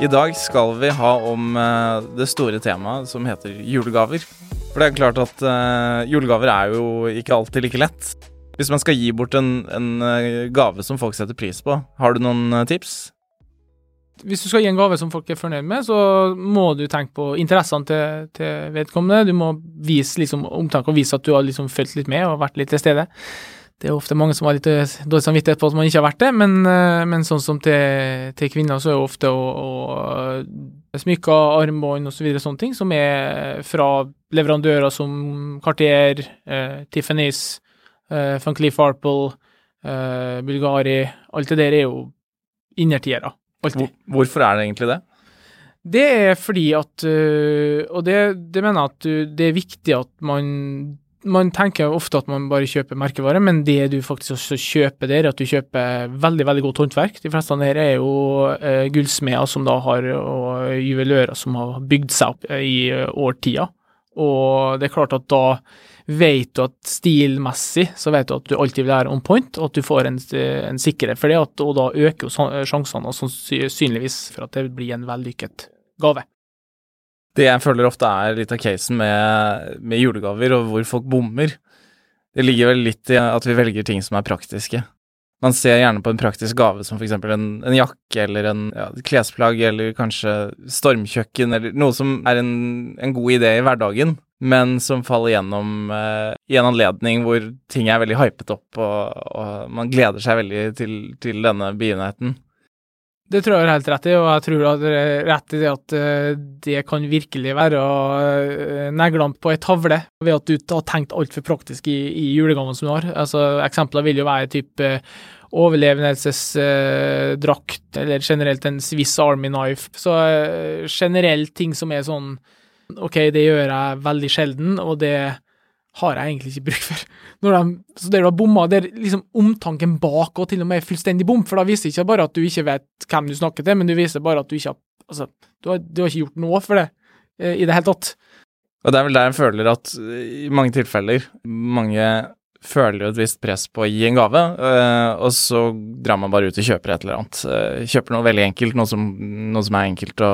I dag skal vi ha om eh, det store temaet som heter julegaver. For det er klart at eh, julegaver er jo ikke alltid like lett. Hvis man skal gi bort en, en eh, gave som folk setter pris på, har du noen tips? Hvis du skal gi en gave som folk er fornøyd med, så må du tenke på interessene til, til vedkommende. Du må vise liksom, omtanke og vise at du har liksom fulgt litt med og vært litt til stede. Det er ofte mange som har litt eh, dårlig samvittighet på at man ikke har vært det, men, eh, men sånn som til, til kvinner, så er det ofte å, å smykker, armbånd osv. Så videre, sånne ting, som er fra leverandører som Cartier, eh, Tiffany's, eh, Van Cleef Arpel, eh, Bulgari Alt det der er jo innertiere. Alltid. Hvorfor er det egentlig det? Det er fordi at Og det, det mener jeg at det er viktig at man Man tenker ofte at man bare kjøper merkevare, men det du faktisk også kjøper der, er at du kjøper veldig veldig godt håndverk. De fleste av dere er jo øh, gullsmeder som da har, og juvelører som har bygd seg opp øh, i årtier. Og det er klart at da vet du at stilmessig så vet du at du alltid vil være on point, og at du får en, en sikkerhet for det, at, og da øker jo sjansene sannsynligvis for at det blir en vellykket gave. Det jeg føler ofte er litt av casen med, med julegaver, og hvor folk bommer, det ligger vel litt i at vi velger ting som er praktiske. Man ser gjerne på en praktisk gave som f.eks. En, en jakke eller en ja, klesplagg eller kanskje stormkjøkken eller noe som er en, en god idé i hverdagen, men som faller gjennom eh, i en anledning hvor ting er veldig hypet opp, og, og man gleder seg veldig til, til, denne begivenheten. Det tror jeg er helt rett i, og jeg tror at det er rett i det at uh, det kan virkelig være uh, neglene på ei tavle, ved at du har tenkt altfor praktisk i, i julegavene som du har. Altså, Eksempler vil jo være type uh, overlevelsesdrakt, eller generelt en Swiss Army knife. Så generelt ting som er sånn OK, det gjør jeg veldig sjelden, og det har jeg egentlig ikke bruk for. De, så det du har bomma, det er liksom omtanken bak og til og med fullstendig bom, for da viser ikke bare at du ikke vet hvem du snakker til, men du viser bare at du ikke har Altså, du har, du har ikke gjort noe for det eh, i det hele tatt. Og det er vel der jeg føler at i mange tilfeller mange føler jo et visst press på å gi en gave, øh, og så drar man bare ut og kjøper et eller annet. Kjøper noe veldig enkelt, noe som, noe som, er enkelt å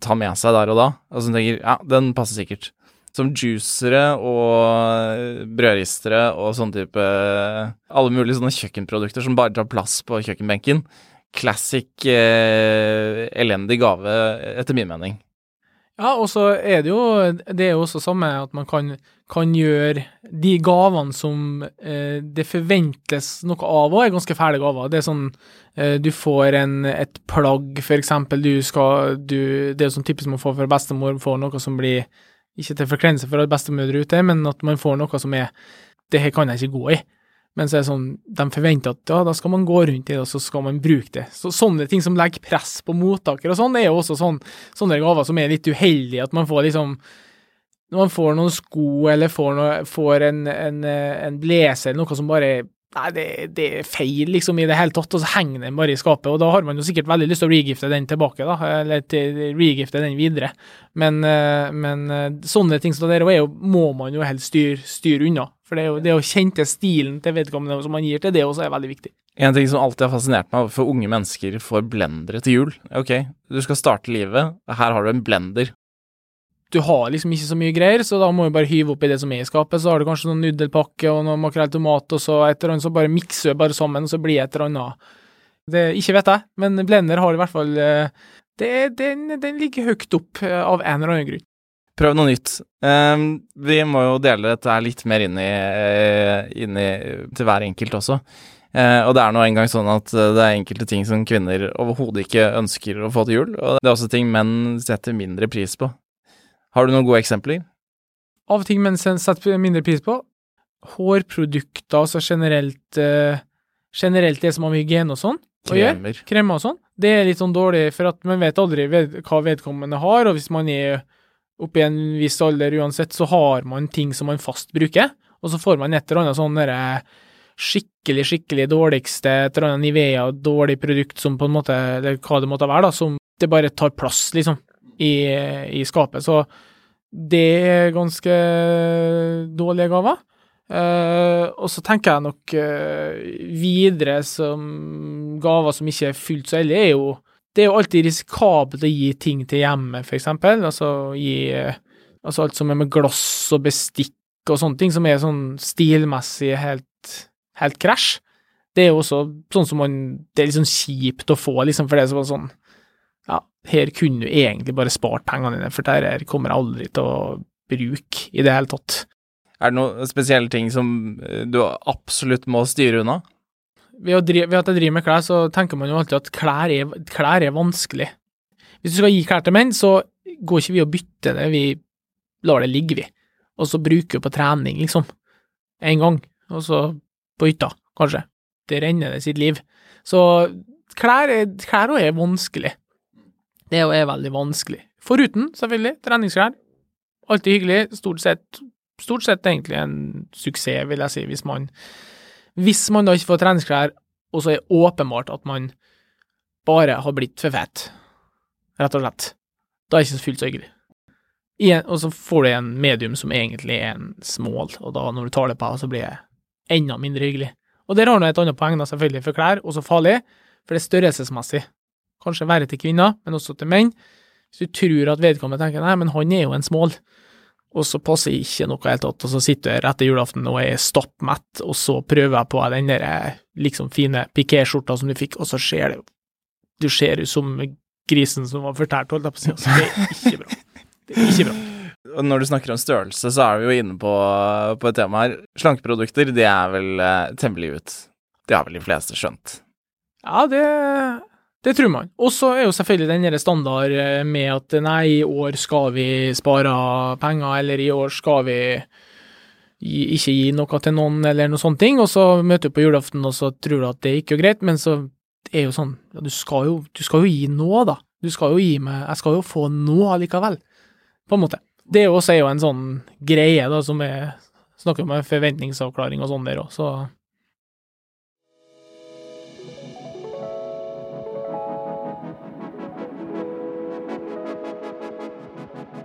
ta med seg der og da. Og så tenker ja, den passer sikkert som juicere og brødristere og sånn type Alle mulige sånne kjøkkenprodukter som bare tar plass på kjøkkenbenken. Classic eh, elendig gave, etter min mening. Ja, og så er det jo Det er jo også samme at man kan, kan gjøre de gavene som eh, det forventes noe av, og er ganske fæle gaver. Det er sånn eh, Du får en, et plagg, for eksempel. Du skal du, Det er jo sånn typisk man får fra bestemor, får noe som blir ikke til forkleinelse for at bestemødre ute, men at man får noe som er Det her kan jeg ikke gå i. Men så er det sånn, de forventer at ja, da skal man gå rundt i det, og så skal man bruke det. Så Sånne ting som legger press på mottaker og sånn, er jo også sånn, sånne gaver som er litt uheldige. At man får liksom Når man får noen sko, eller får, noe, får en, en, en blazer, noe som bare Nei, det, det, er feil, liksom, i det hele tatt, og så henger den bare i skapet. Og da har man jo sikkert veldig lyst til å regifte den tilbake, da, eller til regifte den videre. Men, eh, men eh, sånne ting som det der jo, må man jo helst styre, styr unna. For det er jo det å kjenne stilen til vedkommende som man gir til, det også er veldig viktig. En ting som alltid har fascinert meg, for unge mennesker får blendere til jul. Ok, du skal starte livet, her har du en blender du har liksom ikke så mye greier, så da må du bare hyve opp i det som er i skapet. Så har du kanskje noen nudelpakke og noe makrell tomat, og så et eller annet, så bare mikser du bare sammen, og så blir det et eller annet. Det, ikke vet jeg, men blender har i hvert fall eh, det, den, den ligger høyt opp eh, av en eller annen grunn. Prøv noe nytt. Um, vi må jo dele dette litt mer inn i, eh, inn i til hver enkelt også. Uh, og det er nå engang sånn at det er enkelte ting som kvinner overhodet ikke ønsker å få til jul, og det er også ting menn setter mindre pris på. Har du noen gode eksempler? Av ting menn setter mindre pris på? Hårprodukter, altså generelt uh, Generelt det som har med hygiene og sånn å gjøre. Kremer og sånn. Det er litt sånn dårlig, for at man vet aldri ved, hva vedkommende har, og hvis man er oppe i en viss alder uansett, så har man ting som man fast bruker, og så får man et eller annet sånn derre skikkelig, skikkelig dårligste, et eller annet Nivea, dårlig produkt som på en måte, eller hva det måtte være, da, som det bare tar plass, liksom i, i skapet. Så det er ganske dårlige gaver. Uh, og så tenker jeg nok uh, videre som gaver som ikke er fullt så heldige, er jo det er jo alltid risikabelt å gi ting til hjemmet, eksempel. Altså gi uh, Altså alt som er med glass og bestikk og sånne ting, som er sånn stilmessig helt, krasj. Det er jo også sånn som man Det er litt sånn kjipt å få, liksom, for det er sånn her kunne du egentlig bare spart pengene dine, for dette her kommer jeg aldri til å bruke i det hele tatt. Er det noen spesielle ting som eh, du absolutt må styre unna? Ved, drive, ved, at jeg driver med klær, så tenker man jo alltid at klær er, klær er vanskelig. Hvis du skal gi klær til menn, så går ikke vi og bytter det, vi lar det ligge, vi. Og så bruker vi på trening, liksom. En gang. Og så på hytta, kanskje. Det renner det sitt liv. Så klær, klær er vanskelig. Det er veldig vanskelig. Foruten, selvfølgelig, treningsklær. Alltid hyggelig. Stort sett, stort sett egentlig en suksess, vil jeg si, hvis man hvis man da ikke får treningsklær, og så er åpenbart at man bare har blitt for fet, rett og slett, da er det ikke fullt så hyggelig. En, og så får du en medium som egentlig er en small, og da når du tar det på, så blir det enda mindre hyggelig. Og der har du et annet poeng, da, selvfølgelig, for klær, også farlig, for det er størrelsesmessig. Kanskje verre til kvinner, men også til menn. Hvis du tror at vedkommende tenker nei, men han er jo en smål, og så passer ikke noe helt tatt, og så sitter jeg etter julaften og er stappmett, og så prøver jeg på den der liksom fine pikéskjorta som du fikk, og så ser det Du ser ut som grisen som var fortært, holdt jeg på å si, altså, det er ikke bra. Det er ikke bra. Når du snakker om størrelse, så er vi jo inne på, på et tema her. Slankeprodukter, det er vel eh, temmelig ut. Det har vel de fleste skjønt? Ja, det det tror man. Og så er jo selvfølgelig den standard eh, med at nei, i år skal vi spare penger, eller i år skal vi ikke gi noe til noen, eller noe sånne ting, og så møter du på julaften, og så tror du at det ikke er greit, men så er jo sånn, ja, du skal jo, du skal jo gi noe, da. Du skal jo gi meg Jeg skal jo få noe likevel, på en måte. Det er jo også en sånn greie, da, som er Snakker om forventningsavklaring og sånn der òg, så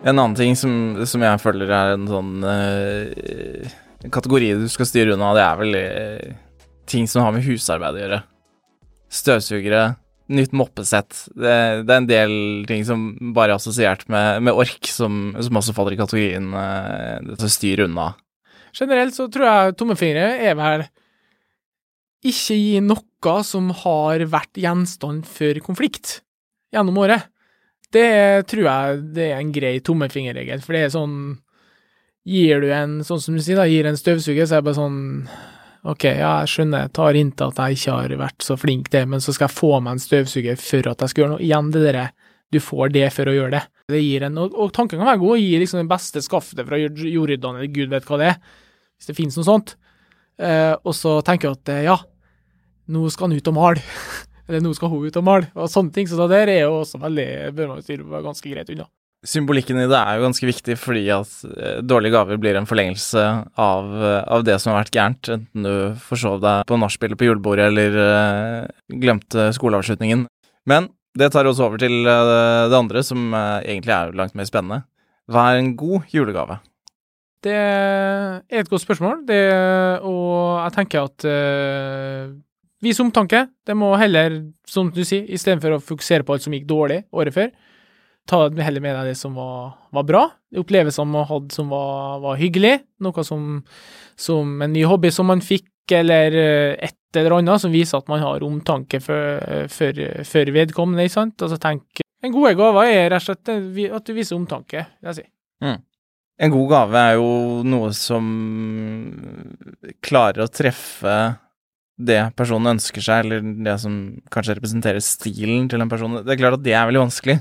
En annen ting som, som jeg føler er en sånn uh, kategori du skal styre unna, det er vel uh, ting som har med husarbeid å gjøre. Støvsugere, nytt moppesett. Det, det, er en del ting som bare er assosiert med, med ork, som, som, også faller i kategorien uh, å styre unna. Generelt så tror jeg tommefingre er vel ikke gi noe som har vært gjenstand for konflikt gjennom året. Det tror jeg det er en grei tommelfingerregel, for det er sånn Gir du en, sånn som du sier, da, gir en støvsuger, så er det bare sånn Ok, ja, jeg skjønner, jeg tar inntil at jeg ikke har vært så flink til det, men så skal jeg få meg en støvsuger for at jeg skal gjøre noe. Igjen det derre du får det for å gjøre det. Det gir en, og, og tanken kan være god, å gi liksom den beste skaftet fra jordryddene, eller gud vet hva det er, hvis det finnes noe sånt. Uh, og så tenker jeg at ja, nå skal han ut og male. Eller nå skal hun ut og male, og sånne ting. Så det der er jo også veldig bør man styre ganske greit unna. Symbolikken i det er jo ganske viktig, fordi at eh, dårlige gaver blir en forlengelse av, eh, av det som har vært gærent, enten du forsov deg på nachspielet på julebordet eller uh, glemte skoleavslutningen. Men det tar oss over til det andre, som egentlig er langt mer spennende. Hva er en god julegave? Det er et godt spørsmål, det, og jeg tenker at Vis omtanke. Det må heller, som du sier, istedenfor å fokusere på alt som gikk dårlig året før, ta heller med deg det som var, var bra. opplevelsene man hadde som var, var hyggelig. Noe som, som, en ny hobby som man fikk, eller eh, et eller annet som viser at man har omtanke for, for, for vedkommende, ikke sant. Altså tenk En gode gave er rett og slett at du viser omtanke, vil jeg si. Mm. En god gave er jo noe som klarer å treffe det personen ønsker seg, eller det som kanskje representerer stilen til en person. Det er klart at det er veldig vanskelig,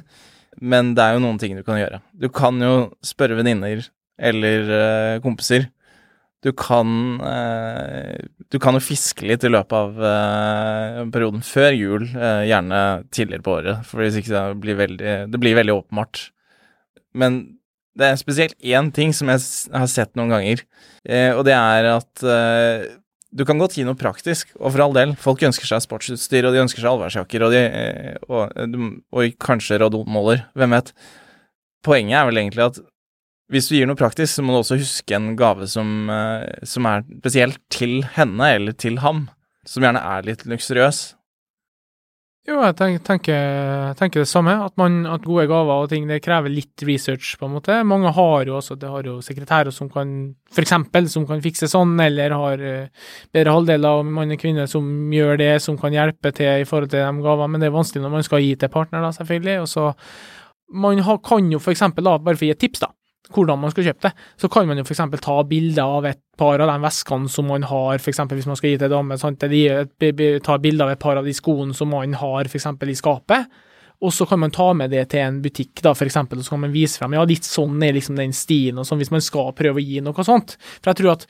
men det er jo noen ting du kan gjøre. Du kan jo spørre venninner eller uh, kompiser. Du kan uh, Du kan jo fiske litt i løpet av uh, perioden før jul, gjerne tidligere på året, for hvis ikke det blir veldig Det blir veldig åpenbart. Men det er spesielt én ting som jeg har sett noen ganger, og det er at du kan godt gi noe praktisk, og for all del, folk ønsker seg sportsutstyr, og de ønsker seg allværsjakker, og, de, eh, og, og, kanskje radonmåler, hvem vet. Poenget er vel egentlig at hvis du gir noe praktisk, så må du også huske en gave som, eh, som er spesielt til henne, eller til ham, som gjerne er litt luksuriøs. Jo, jeg tenker, tenker, det samme. At, man, at gode gaver og ting det krever litt research, på en måte. Mange har jo også det har jo sekretærer som kan for eksempel, som kan fikse sånn, eller har uh, bedre halvdeler av mann og kvinne som gjør det, som kan hjelpe til i forhold til de gavene. Men det er vanskelig når man skal gi til partner, da, selvfølgelig. Og så Man har, kan jo for eksempel, da, bare for å gi et tips, da hvordan man skal kjøpe det, så kan man jo f.eks. ta bilder av et par av de veskene som man har, f.eks. hvis man skal gi til en dame, ta bilder av et par av de skoene som man har f.eks. i skapet. Og så kan man ta med det til en butikk, da, for eksempel, og så kan man vise frem ja, litt sånn er liksom den stien, og sånn, hvis man skal prøve å gi noe sånt. For jeg tror at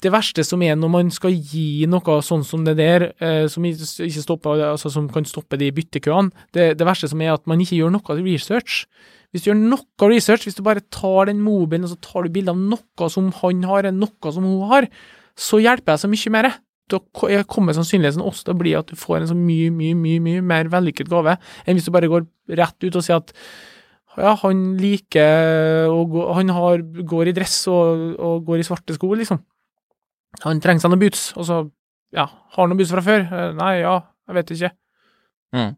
det verste som er når man skal gi noe sånn som det der, eh, som, stopper, altså, som kan stoppe de byttekøene, det, det verste som er at man ikke gjør noe research. Hvis du gjør noe research, hvis du bare tar den mobilen og så tar du bilde av noe som han har, eller noe som hun har, så hjelper jeg så mye mer. Da kommer sannsynligheten også til å bli at du får en så mye, mye, mye, mye mer vellykket gave enn hvis du bare går rett ut og sier at ja, han liker å gå Han har, går i dress og, og, går i svarte sko, liksom. Han trenger seg noen boots, og så ja, har han noen boots fra før? Eh, nei, ja, jeg vet ikke. Mm.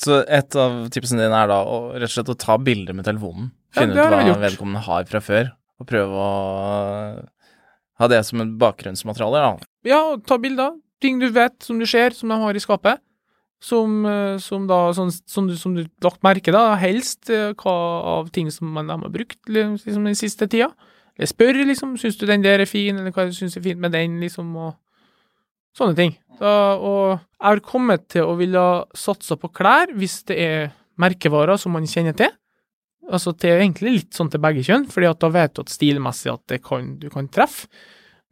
Så et av tipsene dine er da å, rett og slett å ta bilder med telefonen. Finne ja, ut hva vedkommende har fra før, og prøve å ha det som et bakgrunnsmateriale. da. Ja, ta bilder. Ting du vet, som du ser, som de har i skapet. Som, eh, som da, sånn, som, du, som du lagt merke da, helst eh, hva av ting som man har brukt liksom, den siste tida. Eller spør, liksom, syns du den der er fin, eller hva syns du er fint med den, liksom, og sånne ting. Da, og jeg har kommet til å ville satse på klær hvis det er merkevarer som man kjenner til. Altså til egentlig litt sånn til begge kjønn, fordi at da vet du at stilmessig at det kan, du kan treffe.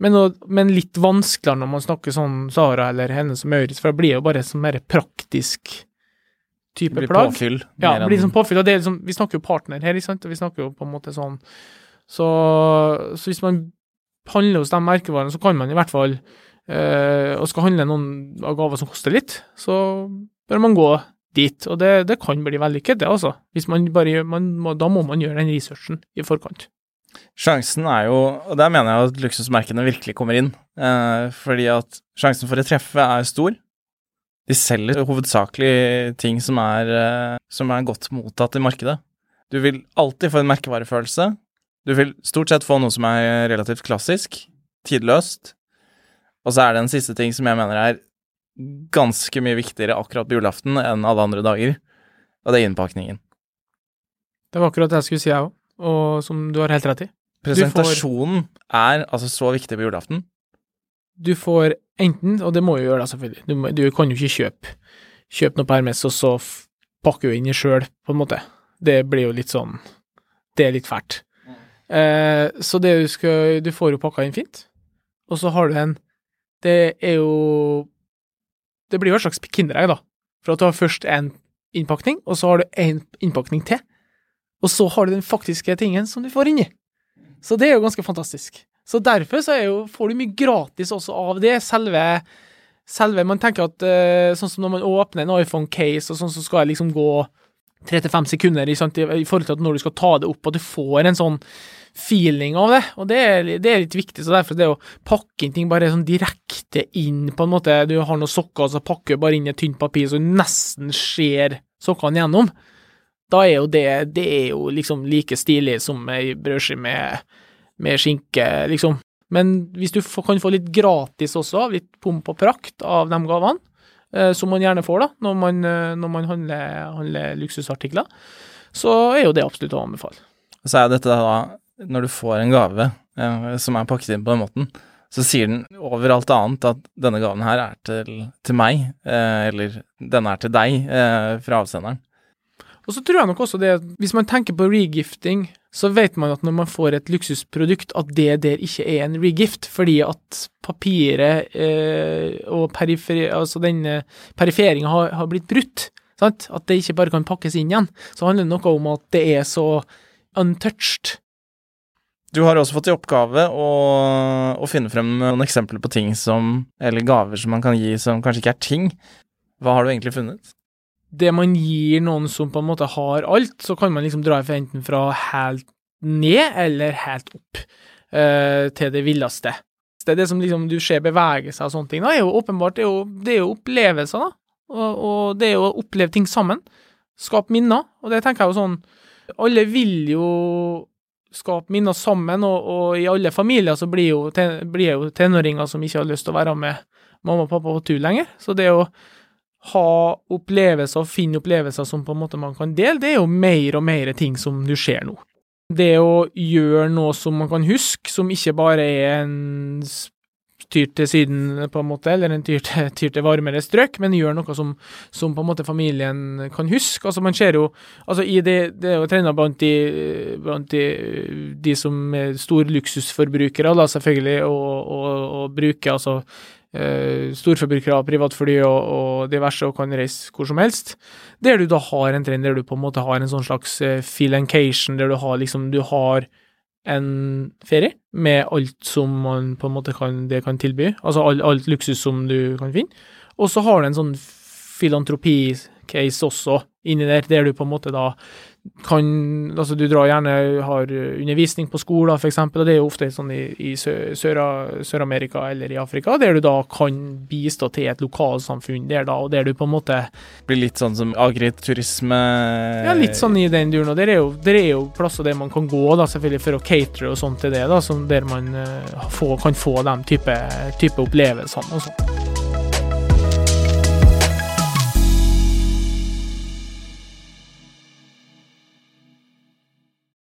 Men, men, litt vanskeligere når man snakker sånn Sara eller henne som Maurits, for det blir jo bare sånn mer praktisk type. Det plagg. påfyll. Ja, det blir sånn påfyll, og det er liksom, vi snakker jo partner her, ikke sant, og vi snakker jo på en måte sånn Så, så hvis man handler hos de merkevarene, så kan man i hvert fall eh, og skal handle noen av gaver som koster litt, så bør man gå dit. Og det, det kan bli vellykket, det, altså. Hvis man bare man må, da må man gjøre den researchen i forkant. Sjansen er jo, og der mener jeg at luksusmerkene virkelig kommer inn, eh, fordi at sjansen for å treffe er stor. De selger hovedsakelig ting som er, eh, som er godt mottatt i markedet. Du vil alltid få en merkevarefølelse. Du vil stort sett få noe som er relativt klassisk, tidløst, og så er det en siste ting som jeg mener er ganske mye viktigere akkurat på julaften enn alle andre dager, og det er innpakningen. Det var akkurat det jeg skulle si, jeg òg, og som du har helt rett i. Presentasjonen får, er altså så viktig på julaften. Du får enten, og det må jo gjøre da selvfølgelig, du, du kan jo ikke kjøpe, kjøpe noe på Hermes og så pakke inn i sjøl, på en måte. Det blir jo litt sånn Det er litt fælt. Eh, så det du skal Du får jo pakka inn fint, og så har du en det er jo Det blir jo et slags kinderegg, da. For at du har først en innpakning, og så har du en innpakning til. Og så har du den faktiske tingen som du får inni. Så det er jo ganske fantastisk. Så derfor så jo, får du mye gratis også av det. Selve, selve Man tenker at uh, sånn som når man åpner en iPhone-case, og sånn så skal det liksom gå tre til fem sekunder i, forhold til at når du skal ta det opp, at du får en sånn feeling av det, og det er, det er, litt viktig. Så derfor det å pakke inn ting bare sånn direkte inn, på en måte Du har noen sokker, og så pakker du bare inn et tynt papir så du nesten ser sokkene gjennom. Da er jo det Det er jo liksom like stilig som ei brødskive med, med skinke, liksom. Men hvis du kan få litt gratis også, litt pomp og prakt av de gavene, eh, som man gjerne får da, når man, eh, når man handler, handler luksusartikler, så er jo det absolutt å anbefale. Så er dette da når du får en gave eh, som er pakket inn på den måten, så sier den over alt annet at denne gaven her er til, til meg, eh, eller denne er til deg, eh, fra avsenderen. Og så tror jeg nok også det hvis man tenker på regifting, så vet man at når man får et luksusprodukt, at det der ikke er en regift, fordi at papiret eh, og periferi, altså denne periferinga har, har, blitt brutt. Sant? At det ikke bare kan pakkes inn igjen. Så handler det noe om at det er så untouched du har også fått i oppgave å, å, finne frem noen eksempler på ting som Eller gaver som man kan gi som kanskje ikke er ting. Hva har du egentlig funnet? Det man gir noen som på en måte har alt, så kan man liksom dra enten fra helt ned eller helt opp uh, til det villeste. Det er det som liksom du ser bevege seg og sånne ting. Da, er jo åpenbart det er jo, det er jo opplevelser, da. og, og det å oppleve ting sammen. Skape minner, og det tenker jeg jo sånn Alle vil jo skape minner sammen, og, og i alle familier så blir jo, ten, blir jo tenåringer som ikke har lyst til å være med mamma og pappa på tur lenger. Så det å ha opplevelser og finne opplevelser som på en måte man kan dele, det er jo mer og mer ting som du ser nå. Det å gjøre noe som man kan huske, som ikke bare er en tyr til Syden, på en måte, eller en tyr til, tyr til varmere strøk, men gjør noe som, som, på en måte familien kan huske. Altså Man ser jo altså det, det er jo trenda blant, de, blant de, de, som er store luksusforbrukere, da selvfølgelig, og bruke altså Uh, storforbrukere av privatfly og, og, diverse og kan reise hvor som helst. Der du da har en trend der du på en måte har en sånn slags uh, filancation, der du har liksom Du har en ferie med alt som man på en måte kan, det kan tilby, altså alt, alt luksus som du kan finne. Og så har du en sånn filantropi-case også inni der, der du på en måte da kan Altså, du drar gjerne har undervisning på skoler, eksempel, og det er jo ofte sånn i, i Sør-Amerika eller i Afrika, der du da kan bistå til et lokalsamfunn der da, og der du på en måte Blir litt sånn som agriturisme Ja, litt sånn i den duren, og der er jo, der er jo plasser der man kan gå, da, selvfølgelig, for å catere og sånt til det, da, som der man uh, få, kan få de type, type opplevelsene og sånn.